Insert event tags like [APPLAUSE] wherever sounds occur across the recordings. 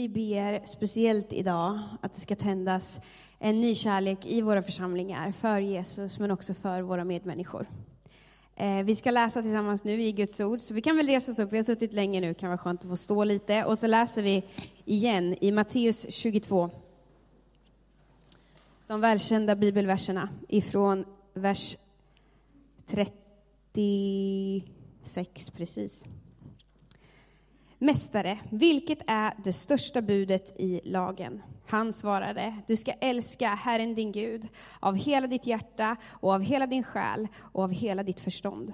Vi ber speciellt idag att det ska tändas en ny kärlek i våra församlingar för Jesus, men också för våra medmänniskor. Eh, vi ska läsa tillsammans nu i Guds ord, så vi kan väl resa oss upp. Vi har suttit länge nu, det kan vara skönt att få stå lite. Och så läser vi igen i Matteus 22. De välkända bibelverserna ifrån vers 36 precis. Mästare, vilket är det största budet i lagen? Han svarade, du ska älska Herren din Gud av hela ditt hjärta och av hela din själ och av hela ditt förstånd.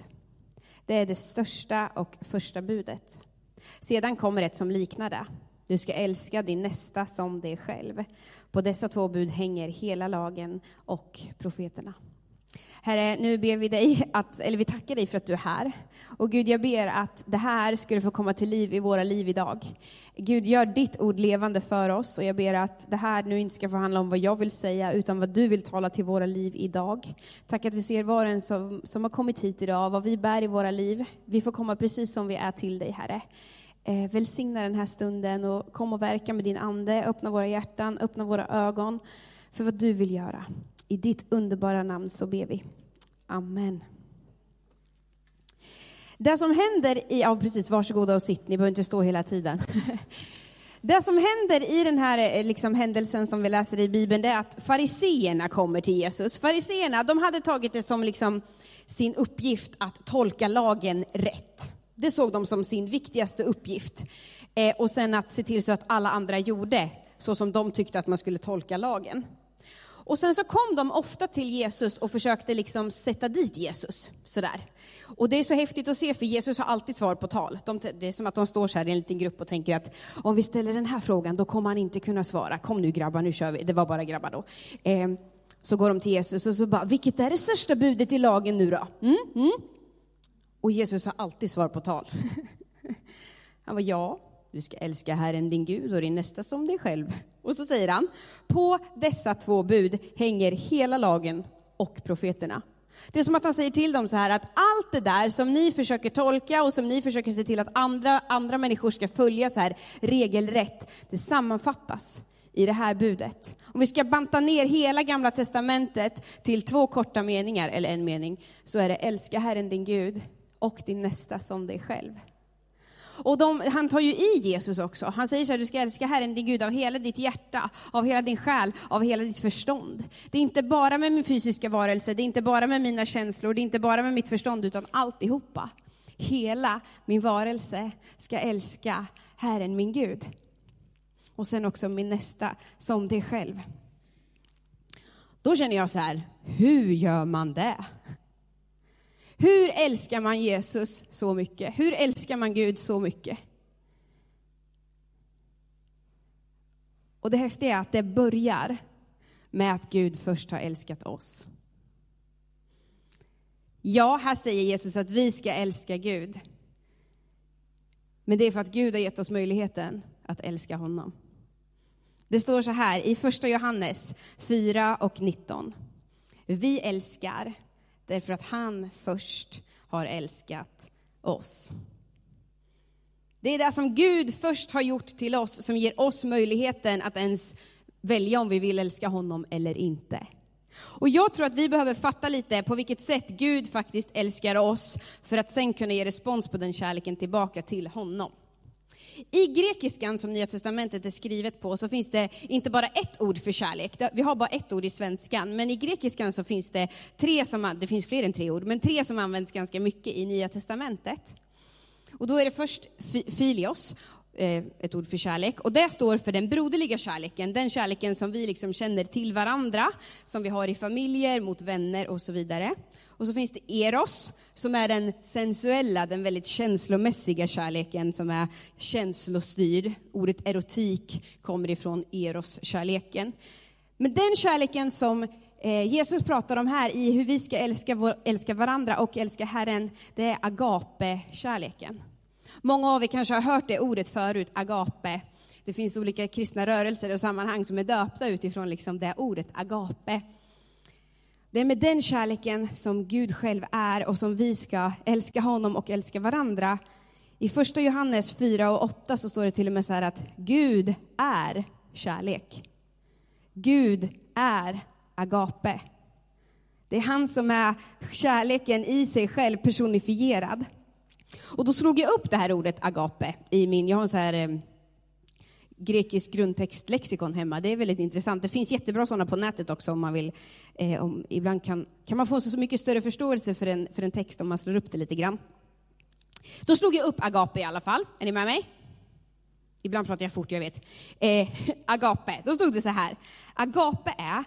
Det är det största och första budet. Sedan kommer ett som liknar det. Du ska älska din nästa som dig själv. På dessa två bud hänger hela lagen och profeterna. Herre, nu ber vi dig, att, eller vi tackar dig för att du är här. Och Gud, jag ber att det här skulle få komma till liv i våra liv idag. Gud, gör ditt ord levande för oss och jag ber att det här nu inte ska få handla om vad jag vill säga, utan vad du vill tala till våra liv idag. Tack att du ser var en som, som har kommit hit idag, vad vi bär i våra liv. Vi får komma precis som vi är till dig, Herre. Eh, välsigna den här stunden och kom och verka med din Ande, öppna våra hjärtan, öppna våra ögon för vad du vill göra. I ditt underbara namn så ber vi. Amen. Det som händer i, ja precis, varsågoda och sitt, ni behöver inte stå hela tiden. [LAUGHS] Det som händer i den här eh, liksom, händelsen som vi läser i Bibeln, det är att fariseerna kommer till Jesus. Fariseerna, de hade tagit det som liksom sin uppgift att tolka lagen rätt. Det såg de som sin viktigaste uppgift. Eh, och sen att se till så att alla andra gjorde så som de tyckte att man skulle tolka lagen. Och sen så kom de ofta till Jesus och försökte liksom sätta dit Jesus. Sådär. Och det är så häftigt att se, för Jesus har alltid svar på tal. De, det är som att de står så här i en liten grupp och tänker att om vi ställer den här frågan, då kommer han inte kunna svara. Kom nu grabbar, nu kör vi. Det var bara grabbar då. Eh, så går de till Jesus och så bara, vilket är det största budet i lagen nu då? Mm, mm. Och Jesus har alltid svar på tal. [LAUGHS] Han var ja, du ska älska Herren din Gud och din nästa som dig själv. Och så säger han, på dessa två bud hänger hela lagen och profeterna. Det är som att han säger till dem så här att allt det där som ni försöker tolka och som ni försöker se till att andra, andra människor ska följa så här regelrätt, det sammanfattas i det här budet. Om vi ska banta ner hela gamla testamentet till två korta meningar, eller en mening, så är det älska Herren din Gud och din nästa som dig själv. Och de, han tar ju i Jesus också. Han säger så här, du ska älska Herren din Gud av hela ditt hjärta, av hela din själ, av hela ditt förstånd. Det är inte bara med min fysiska varelse, det är inte bara med mina känslor, det är inte bara med mitt förstånd, utan alltihopa. Hela min varelse ska älska Herren min Gud. Och sen också min nästa som dig själv. Då känner jag så här, hur gör man det? Hur älskar man Jesus så mycket? Hur älskar man Gud så mycket? Och det häftiga är att det börjar med att Gud först har älskat oss. Ja, här säger Jesus att vi ska älska Gud. Men det är för att Gud har gett oss möjligheten att älska honom. Det står så här i första Johannes 4 och 19. Vi älskar därför att han först har älskat oss. Det är det som Gud först har gjort till oss som ger oss möjligheten att ens välja om vi vill älska honom eller inte. Och jag tror att vi behöver fatta lite på vilket sätt Gud faktiskt älskar oss för att sen kunna ge respons på den kärleken tillbaka till honom. I grekiskan som Nya Testamentet är skrivet på så finns det inte bara ett ord för kärlek. Vi har bara ett ord i svenskan, men i grekiskan så finns det tre som, det finns fler än tre ord, men tre som används ganska mycket i Nya Testamentet. Och då är det först filios, Eh, ett ord för kärlek. Och det står för den broderliga kärleken, den kärleken som vi liksom känner till varandra, som vi har i familjer, mot vänner och så vidare. Och så finns det eros, som är den sensuella, den väldigt känslomässiga kärleken som är känslostyrd. Ordet erotik kommer ifrån eros-kärleken. Men den kärleken som eh, Jesus pratar om här i hur vi ska älska, älska varandra och älska Herren, det är agape-kärleken. Många av er kanske har hört det ordet förut, agape. Det finns olika kristna rörelser och sammanhang som är döpta utifrån liksom det ordet, agape. Det är med den kärleken som Gud själv är och som vi ska älska honom och älska varandra I första Johannes 4 och 8 så står det till och med så här att Gud är kärlek. Gud är agape. Det är han som är kärleken i sig själv personifierad. Och då slog jag upp det här ordet agape i min, jag har en så här eh, grekisk grundtextlexikon hemma. Det är väldigt intressant. Det finns jättebra sådana på nätet också om man vill. Eh, om, ibland kan, kan man få så mycket större förståelse för en, för en text om man slår upp det lite grann. Då slog jag upp agape i alla fall. Är ni med mig? Ibland pratar jag fort, jag vet. Eh, [LAUGHS] agape, då stod det så här. Agape är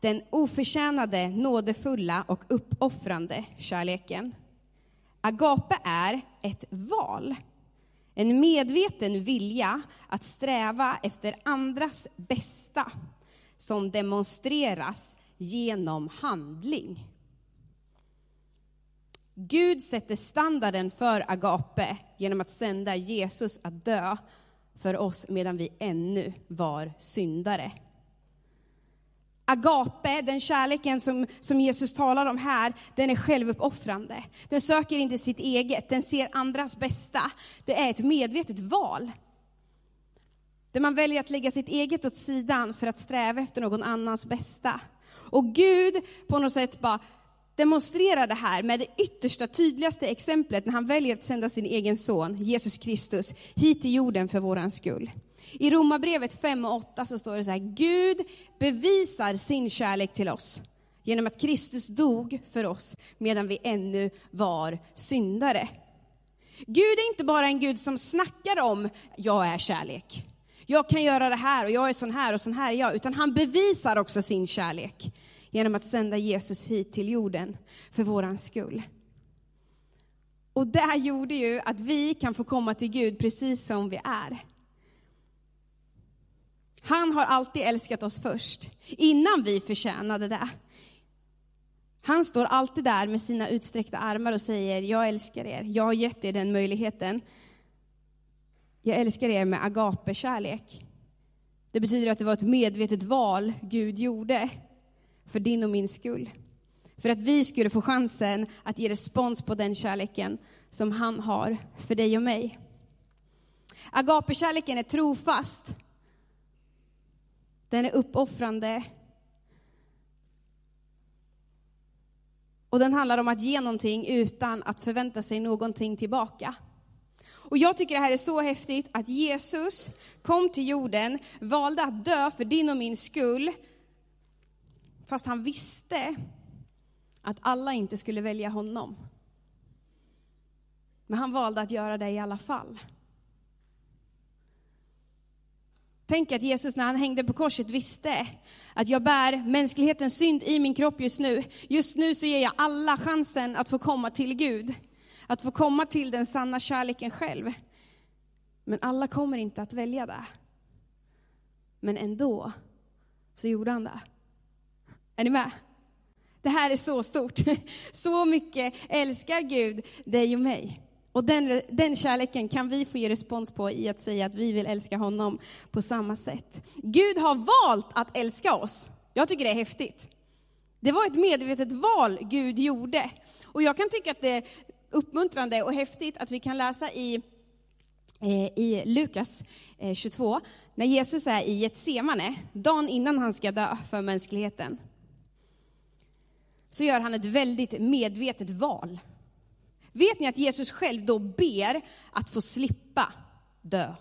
den oförtjänade, nådefulla och uppoffrande kärleken. Agape är ett val, en medveten vilja att sträva efter andras bästa som demonstreras genom handling. Gud sätter standarden för agape genom att sända Jesus att dö för oss medan vi ännu var syndare. Agape, den kärleken som, som Jesus talar om här, den är självuppoffrande. Den söker inte sitt eget, den ser andras bästa. Det är ett medvetet val. Där man väljer att lägga sitt eget åt sidan för att sträva efter någon annans bästa. Och Gud på något sätt bara demonstrerar det här med det yttersta, tydligaste exemplet när han väljer att sända sin egen son, Jesus Kristus, hit till jorden för våran skull. I Romarbrevet 5 och 8 så står det så här, Gud bevisar sin kärlek till oss genom att Kristus dog för oss medan vi ännu var syndare. Gud är inte bara en Gud som snackar om, jag är kärlek. Jag kan göra det här och jag är sån här och sån här är jag. Utan han bevisar också sin kärlek genom att sända Jesus hit till jorden för våran skull. Och det gjorde ju att vi kan få komma till Gud precis som vi är. Han har alltid älskat oss först, innan vi förtjänade det. Han står alltid där med sina utsträckta armar och säger, jag älskar er, jag har gett er den möjligheten. Jag älskar er med agape-kärlek. Det betyder att det var ett medvetet val Gud gjorde för din och min skull. För att vi skulle få chansen att ge respons på den kärleken som han har för dig och mig. Agape-kärleken är trofast. Den är uppoffrande. Och den handlar om att ge någonting utan att förvänta sig någonting tillbaka. Och jag tycker det här är så häftigt att Jesus kom till jorden, valde att dö för din och min skull, fast han visste att alla inte skulle välja honom. Men han valde att göra det i alla fall. Tänk att Jesus när han hängde på korset visste att jag bär mänsklighetens synd i min kropp just nu. Just nu så ger jag alla chansen att få komma till Gud. Att få komma till den sanna kärleken själv. Men alla kommer inte att välja det. Men ändå så gjorde han det. Är ni med? Det här är så stort. [LAUGHS] Så mycket älskar Gud dig och mig. Och den, den kärleken kan vi få ge respons på i att säga att vi vill älska honom på samma sätt. Gud har valt att älska oss. Jag tycker det är häftigt. Det var ett medvetet val Gud gjorde. Och jag kan tycka att det är uppmuntrande och häftigt att vi kan läsa i, eh, i Lukas eh, 22, när Jesus är i Getsemane, dagen innan han ska dö för mänskligheten. Så gör han ett väldigt medvetet val. Vet ni att Jesus själv då ber att få slippa dö?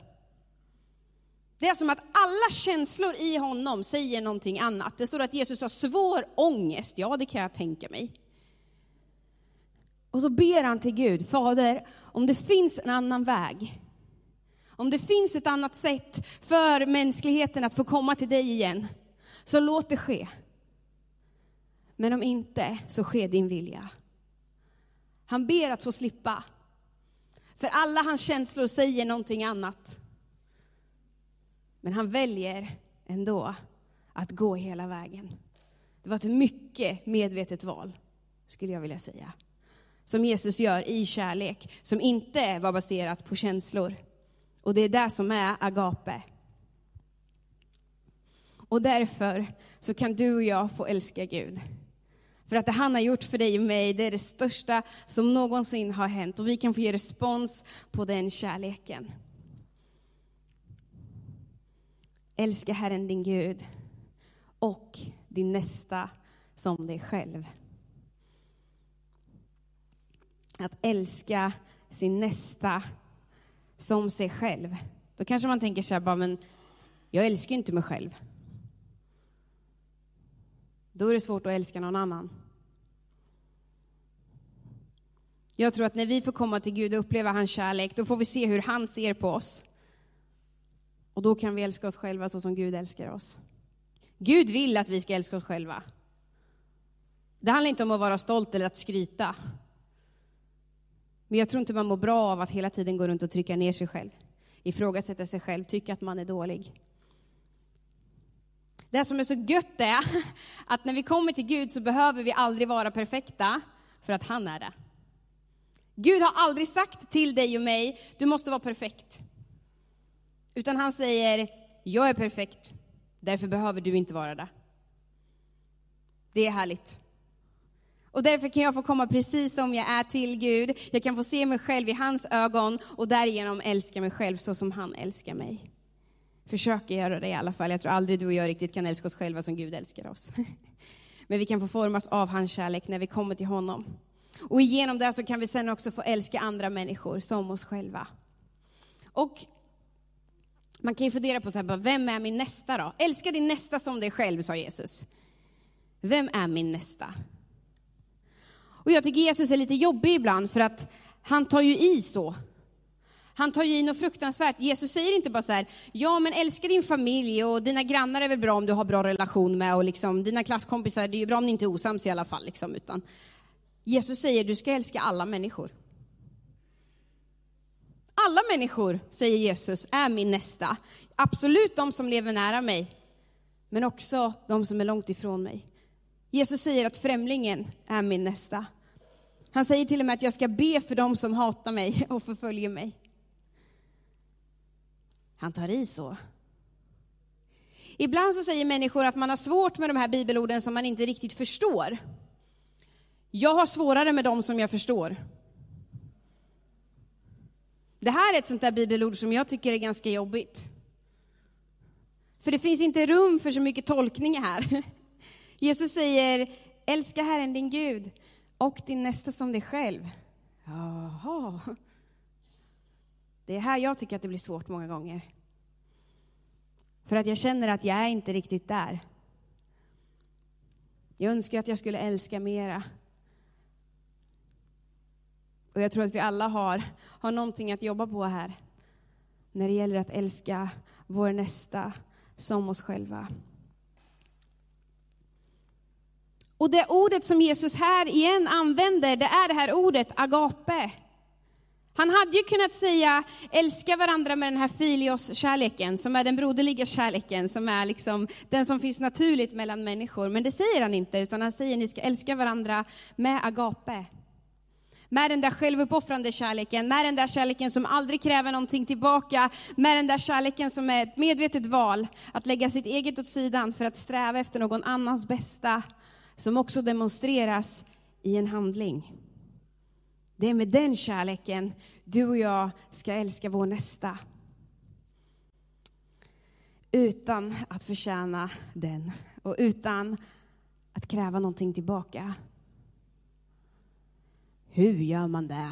Det är som att alla känslor i honom säger någonting annat. Det står att Jesus har svår ångest, ja det kan jag tänka mig. Och så ber han till Gud, Fader, om det finns en annan väg, om det finns ett annat sätt för mänskligheten att få komma till dig igen, så låt det ske. Men om inte, så sker din vilja. Han ber att få slippa. För alla hans känslor säger någonting annat. Men han väljer ändå att gå hela vägen. Det var ett mycket medvetet val, skulle jag vilja säga. Som Jesus gör i kärlek, som inte var baserat på känslor. Och det är det som är agape. Och därför så kan du och jag få älska Gud. För att det han har gjort för dig och mig, det är det största som någonsin har hänt. Och vi kan få ge respons på den kärleken. Älska Herren din Gud och din nästa som dig själv. Att älska sin nästa som sig själv. Då kanske man tänker så här, bara, men jag älskar ju inte mig själv. Då är det svårt att älska någon annan. Jag tror att när vi får komma till Gud och uppleva hans kärlek, då får vi se hur han ser på oss. Och då kan vi älska oss själva så som Gud älskar oss. Gud vill att vi ska älska oss själva. Det handlar inte om att vara stolt eller att skryta. Men jag tror inte man mår bra av att hela tiden gå runt och trycka ner sig själv. Ifrågasätta sig själv, tycka att man är dålig. Det som är så gött är [LAUGHS] att när vi kommer till Gud så behöver vi aldrig vara perfekta, för att han är det. Gud har aldrig sagt till dig och mig, du måste vara perfekt. Utan han säger, jag är perfekt, därför behöver du inte vara det. Det är härligt. Och därför kan jag få komma precis som jag är till Gud. Jag kan få se mig själv i hans ögon och därigenom älska mig själv så som han älskar mig. Försöker göra det i alla fall. Jag tror aldrig du och jag riktigt kan älska oss själva som Gud älskar oss. [LAUGHS] Men vi kan få formas av hans kärlek när vi kommer till honom. Och genom det så kan vi sen också få älska andra människor som oss själva. Och man kan ju fundera på så här, vem är min nästa då? Älska din nästa som dig själv, sa Jesus. Vem är min nästa? Och jag tycker Jesus är lite jobbig ibland för att han tar ju i så. Han tar ju i något fruktansvärt. Jesus säger inte bara så här, ja men älska din familj och dina grannar är väl bra om du har bra relation med och liksom, dina klasskompisar, det är ju bra om ni inte är osams i alla fall. Liksom, utan Jesus säger, du ska älska alla människor. Alla människor, säger Jesus, är min nästa. Absolut de som lever nära mig, men också de som är långt ifrån mig. Jesus säger att främlingen är min nästa. Han säger till och med att jag ska be för dem som hatar mig och förföljer mig. Han tar i så. Ibland så säger människor att man har svårt med de här bibelorden som man inte riktigt förstår. Jag har svårare med dem som jag förstår. Det här är ett sånt där bibelord som jag tycker är ganska jobbigt. För det finns inte rum för så mycket tolkning här. [LAUGHS] Jesus säger, älska Herren din Gud och din nästa som dig själv. Jaha. Det är här jag tycker att det blir svårt många gånger. För att jag känner att jag är inte riktigt där. Jag önskar att jag skulle älska mera. Och jag tror att vi alla har, har någonting att jobba på här. När det gäller att älska vår nästa som oss själva. Och det ordet som Jesus här igen använder, det är det här ordet agape. Han hade ju kunnat säga älska varandra med den här filios-kärleken, som är den broderliga kärleken, som är liksom den som finns naturligt mellan människor. Men det säger han inte, utan han säger ni ska älska varandra med agape. Med den där självuppoffrande kärleken, med den där kärleken som aldrig kräver någonting tillbaka, med den där kärleken som är ett medvetet val, att lägga sitt eget åt sidan för att sträva efter någon annans bästa, som också demonstreras i en handling. Det är med den kärleken du och jag ska älska vår nästa. Utan att förtjäna den och utan att kräva någonting tillbaka. Hur gör man det?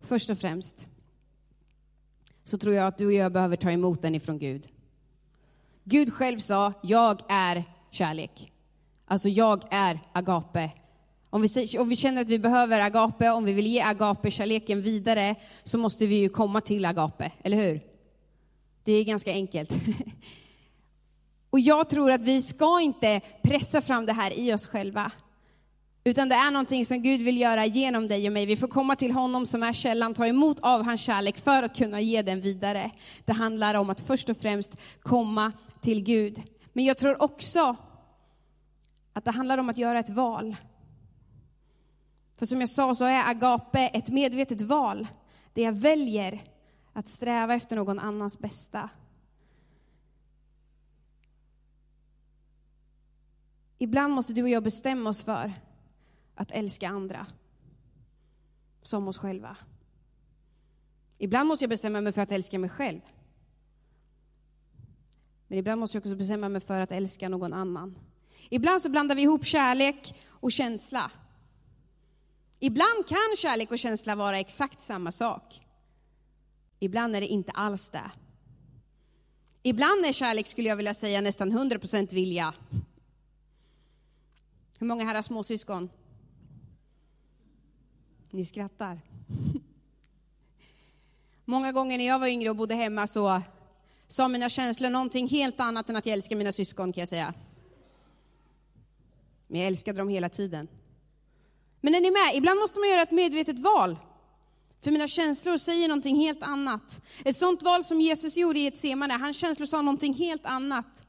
Först och främst så tror jag att du och jag behöver ta emot den ifrån Gud. Gud själv sa, jag är kärlek. Alltså jag är agape. Om vi, om vi känner att vi behöver agape, om vi vill ge agape-kärleken vidare, så måste vi ju komma till agape, eller hur? Det är ganska enkelt. [LAUGHS] Och jag tror att vi ska inte pressa fram det här i oss själva. Utan det är någonting som Gud vill göra genom dig och mig. Vi får komma till honom som är källan, ta emot av hans kärlek för att kunna ge den vidare. Det handlar om att först och främst komma till Gud. Men jag tror också att det handlar om att göra ett val. För som jag sa så är agape ett medvetet val. Det jag väljer att sträva efter någon annans bästa. Ibland måste du och jag bestämma oss för att älska andra som oss själva. Ibland måste jag bestämma mig för att älska mig själv. Men ibland måste jag också bestämma mig för att älska någon annan. Ibland så blandar vi ihop kärlek och känsla. Ibland kan kärlek och känsla vara exakt samma sak. Ibland är det inte alls det. Ibland är kärlek, skulle jag vilja säga, nästan 100% vilja. Hur många här har småsyskon? Ni skrattar. [LAUGHS] Många gånger när jag var yngre och bodde hemma så sa mina känslor någonting helt annat än att jag älskar mina syskon, kan jag säga. Men jag älskade dem hela tiden. Men är ni med? Ibland måste man göra ett medvetet val. För mina känslor säger någonting helt annat. Ett sånt val som Jesus gjorde i ett semane, hans känslor sa någonting helt annat.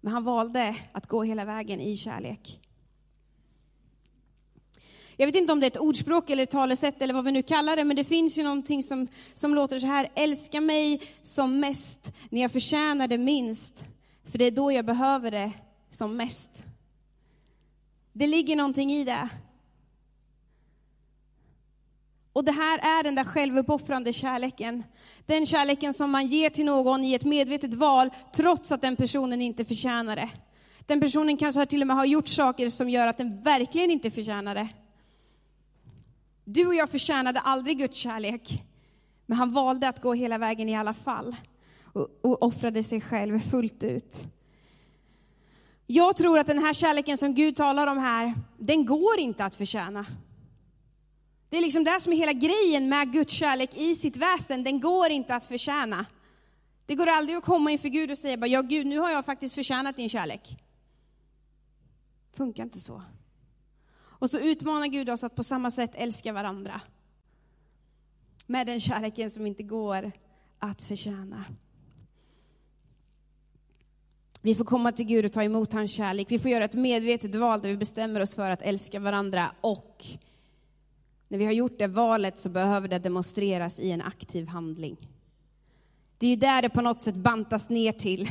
Men han valde att gå hela vägen i kärlek. Jag vet inte om det är ett ordspråk eller ett talesätt eller vad vi nu kallar det, men det finns ju någonting som, som låter så här. Älska mig som mest när jag förtjänar det minst, för det är då jag behöver det som mest. Det ligger någonting i det. Och det här är den där självuppoffrande kärleken. Den kärleken som man ger till någon i ett medvetet val, trots att den personen inte förtjänar det. Den personen kanske till och med har gjort saker som gör att den verkligen inte förtjänar det. Du och jag förtjänade aldrig Guds kärlek, men han valde att gå hela vägen i alla fall och, och offrade sig själv fullt ut. Jag tror att den här kärleken som Gud talar om här, den går inte att förtjäna. Det är liksom det som är hela grejen med Guds kärlek i sitt väsen, den går inte att förtjäna. Det går aldrig att komma inför Gud och säga, ja Gud, nu har jag faktiskt förtjänat din kärlek. Funkar inte så. Och så utmanar Gud oss att på samma sätt älska varandra. Med den kärleken som inte går att förtjäna. Vi får komma till Gud och ta emot hans kärlek. Vi får göra ett medvetet val där vi bestämmer oss för att älska varandra. Och när vi har gjort det valet så behöver det demonstreras i en aktiv handling. Det är ju där det på något sätt bantas ner till.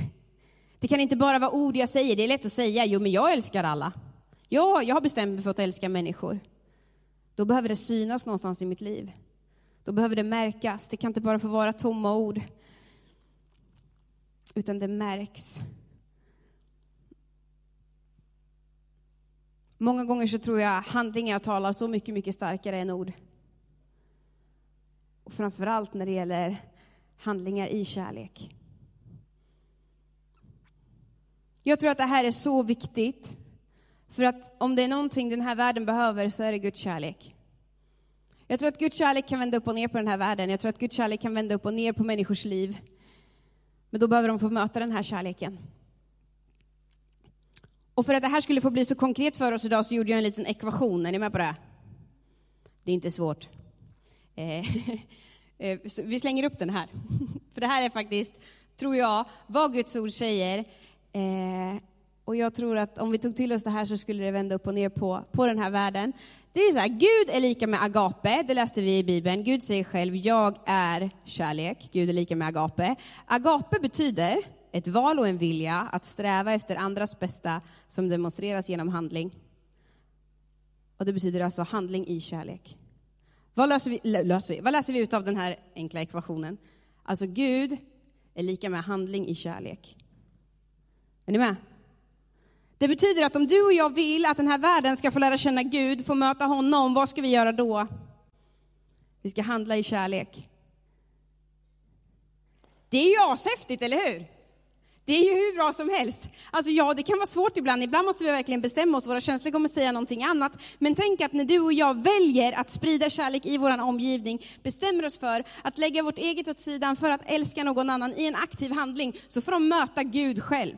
Det kan inte bara vara ord jag säger. Det är lätt att säga, jo men jag älskar alla. Ja, jag har bestämt mig för att älska människor. Då behöver det synas någonstans i mitt liv. Då behöver det märkas. Det kan inte bara få vara tomma ord. Utan det märks. Många gånger så tror jag handlingar talar så mycket, mycket starkare än ord. Och framförallt när det gäller handlingar i kärlek. Jag tror att det här är så viktigt för att om det är någonting den här världen behöver så är det Guds kärlek. Jag tror att Guds kärlek kan vända upp och ner på den här världen. Jag tror att Guds kärlek kan vända upp och ner på människors liv. Men då behöver de få möta den här kärleken. Och för att det här skulle få bli så konkret för oss idag så gjorde jag en liten ekvation. Är ni med på det? Det är inte svårt. Eh, [LAUGHS] eh vi slänger upp den här. [LAUGHS] För det här är faktiskt, tror jag, vad Guds ord säger eh, och jag tror att om vi tog till oss det här så skulle det vända upp och ner på, på den här världen. Det är så här, Gud är lika med agape, det läste vi i Bibeln. Gud säger själv, jag är kärlek. Gud är lika med agape. Agape betyder ett val och en vilja att sträva efter andras bästa som demonstreras genom handling. Och det betyder alltså handling i kärlek. Vad, löser vi, löser vi, vad läser vi ut av den här enkla ekvationen? Alltså Gud är lika med handling i kärlek. Är ni med? Det betyder att om du och jag vill att den här världen ska få lära känna Gud, få möta honom, vad ska vi göra då? Vi ska handla i kärlek. Det är ju ashäftigt, eller hur? Det är ju hur bra som helst. Alltså ja, det kan vara svårt ibland. Ibland måste vi verkligen bestämma oss. Våra känslor kommer säga någonting annat. Men tänk att när du och jag väljer att sprida kärlek i vår omgivning, bestämmer oss för att lägga vårt eget åt sidan för att älska någon annan i en aktiv handling, så får de möta Gud själv.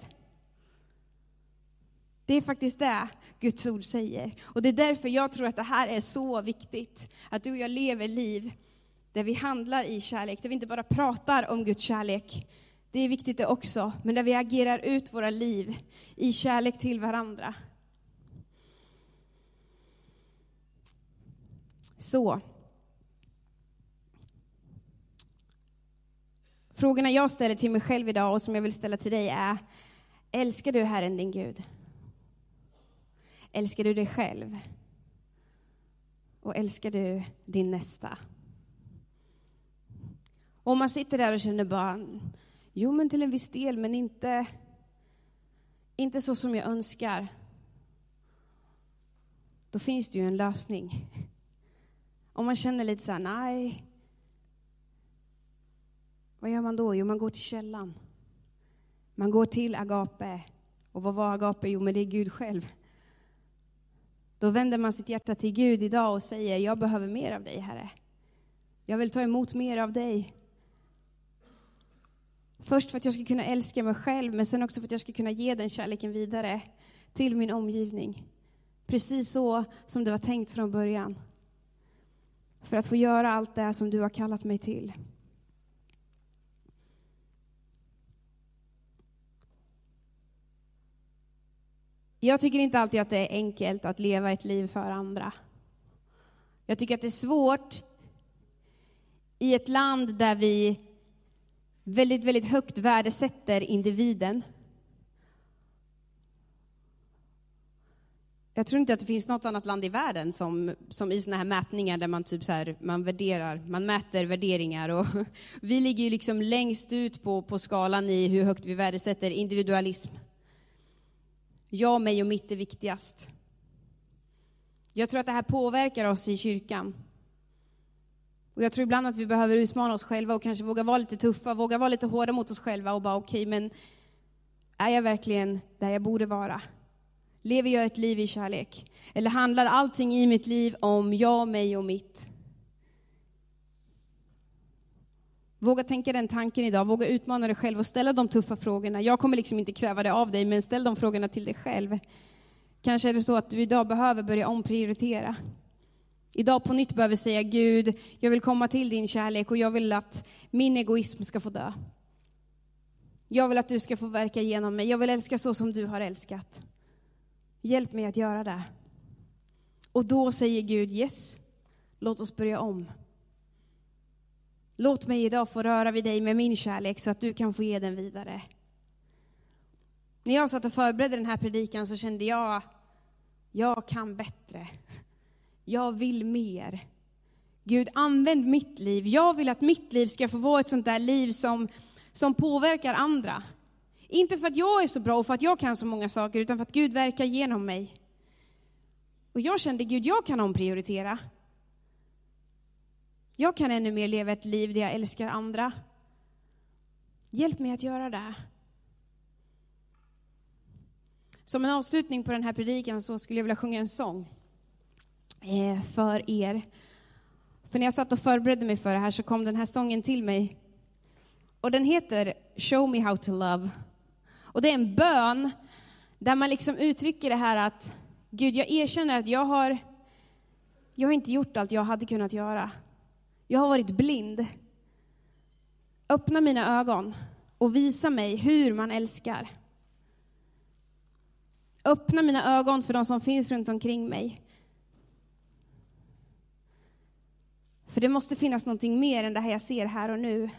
Det är faktiskt det Guds ord säger. Och det är därför jag tror att det här är så viktigt. Att du och jag lever liv där vi handlar i kärlek, där vi inte bara pratar om Guds kärlek. Det är viktigt det också, men där vi agerar ut våra liv i kärlek till varandra. Så. Frågorna jag ställer till mig själv idag och som jag vill ställa till dig är, älskar du Herren din Gud? Älskar du dig själv? Och älskar du din nästa? Och Om man sitter där och känner bara, jo men till en viss del, men inte, inte så som jag önskar. Då finns det ju en lösning. Om man känner lite så här, nej. Vad gör man då? Jo, man går till källan. Man går till agape. Och vad var agape? Jo, men det är Gud själv. Då vänder man sitt hjärta till Gud idag och säger, jag behöver mer av dig, Herre. Jag vill ta emot mer av dig. Först för att jag ska kunna älska mig själv, men sen också för att jag ska kunna ge den kärleken vidare till min omgivning. Precis så som det var tänkt från början. För att få göra allt det som du har kallat mig till. Jag tycker inte alltid att det är enkelt att leva ett liv för andra. Jag tycker att det är svårt i ett land där vi väldigt, väldigt högt värdesätter individen. Jag tror inte att det finns något annat land i världen som, som i sådana här mätningar där man typ så här, man värderar, man mäter värderingar och [LAUGHS] vi ligger ju liksom längst ut på, på skalan i hur högt vi värdesätter individualism. Jag, mig och mitt är viktigast. Jag tror att det här påverkar oss i kyrkan. Och jag tror ibland att vi behöver utmana oss själva och kanske våga vara lite tuffa, våga vara lite hårda mot oss själva och bara okej, okay, men är jag verkligen där jag borde vara? Lever jag ett liv i kärlek? Eller handlar allting i mitt liv om jag, mig och mitt? Våga tänka den tanken idag, våga utmana dig själv och ställa de tuffa frågorna. Jag kommer liksom inte kräva det av dig, men ställ de frågorna till dig själv. Kanske är det så att du idag behöver börja omprioritera. Idag på nytt behöver säga Gud, jag vill komma till din kärlek och jag vill att min egoism ska få dö. Jag vill att du ska få verka genom mig. Jag vill älska så som du har älskat. Hjälp mig att göra det. Och då säger Gud yes, låt oss börja om. Låt mig idag få röra vid dig med min kärlek så att du kan få ge den vidare. När jag satt och förberedde den här predikan så kände jag, jag kan bättre. Jag vill mer. Gud, använd mitt liv. Jag vill att mitt liv ska få vara ett sånt där liv som, som påverkar andra. Inte för att jag är så bra och för att jag kan så många saker, utan för att Gud verkar genom mig. Och jag kände, Gud, jag kan omprioritera. Jag kan ännu mer leva ett liv där jag älskar andra. Hjälp mig att göra det. Som en avslutning på den här predikan så skulle jag vilja sjunga en sång Eh, för er. För när jag satt och förberedde mig för det här så kom den här sången till mig. Och den heter Show me how to love. Och det är en bön där man liksom uttrycker det här att Gud, jag erkänner att jag har, jag har inte gjort allt jag hade kunnat göra. Jag har varit blind. Öppna mina ögon och visa mig hur man älskar. Öppna mina ögon för de som finns runt omkring mig. För det måste finnas någonting mer än det här jag ser här och nu.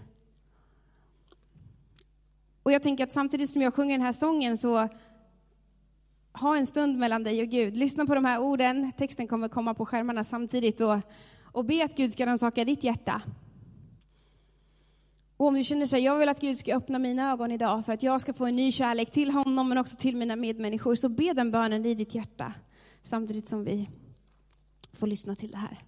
Och jag tänker att samtidigt som jag sjunger den här sången så ha en stund mellan dig och Gud. Lyssna på de här orden, texten kommer komma på skärmarna samtidigt och, och be att Gud ska rannsaka ditt hjärta. Och om du känner så här, jag vill att Gud ska öppna mina ögon idag för att jag ska få en ny kärlek till honom men också till mina medmänniskor, så be den bönen i ditt hjärta samtidigt som vi får lyssna till det här.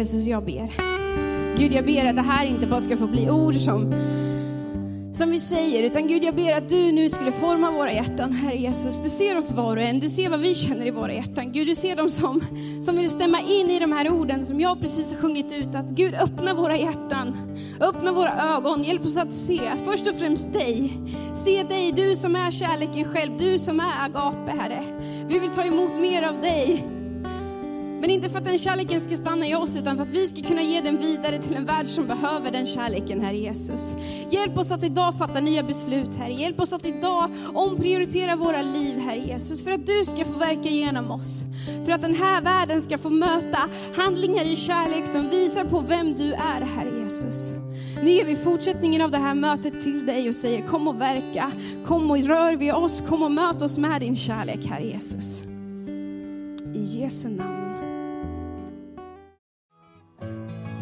Jesus, jag ber. Gud, jag ber att det här inte bara ska få bli ord som, som vi säger, utan Gud, jag ber att du nu skulle forma våra hjärtan, Herre Jesus. Du ser oss var och en, du ser vad vi känner i våra hjärtan. Gud, du ser dem som, som vill stämma in i de här orden som jag precis har sjungit ut. Att Gud, öppna våra hjärtan, öppna våra ögon, hjälp oss att se, först och främst dig. Se dig, du som är kärleken själv, du som är agape, Herre. Vi vill ta emot mer av dig. Men inte för att den kärleken ska stanna i oss, utan för att vi ska kunna ge den vidare till en värld som behöver den kärleken, Herre Jesus. Hjälp oss att idag fatta nya beslut, Herre. Hjälp oss att idag omprioritera våra liv, Herre Jesus. För att du ska få verka genom oss. För att den här världen ska få möta handlingar i kärlek som visar på vem du är, Herre Jesus. Nu ger vi fortsättningen av det här mötet till dig och säger kom och verka, kom och rör vid oss, kom och möt oss med din kärlek, Herre Jesus. I Jesu namn.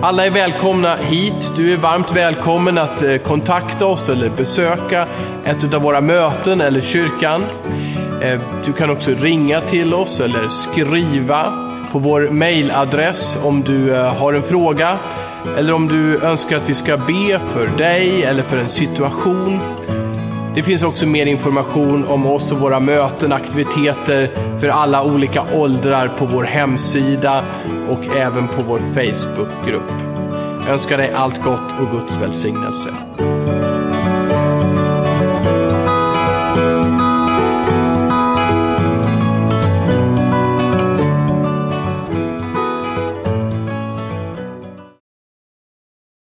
Alla är välkomna hit. Du är varmt välkommen att eh, kontakta oss eller besöka ett av våra möten eller kyrkan. Eh, du kan också ringa till oss eller skriva på vår mailadress om du eh, har en fråga eller om du önskar att vi ska be för dig eller för en situation. Det finns också mer information om oss och våra möten, aktiviteter för alla olika åldrar på vår hemsida och även på vår Facebookgrupp. Jag önskar dig allt gott och Guds välsignelse.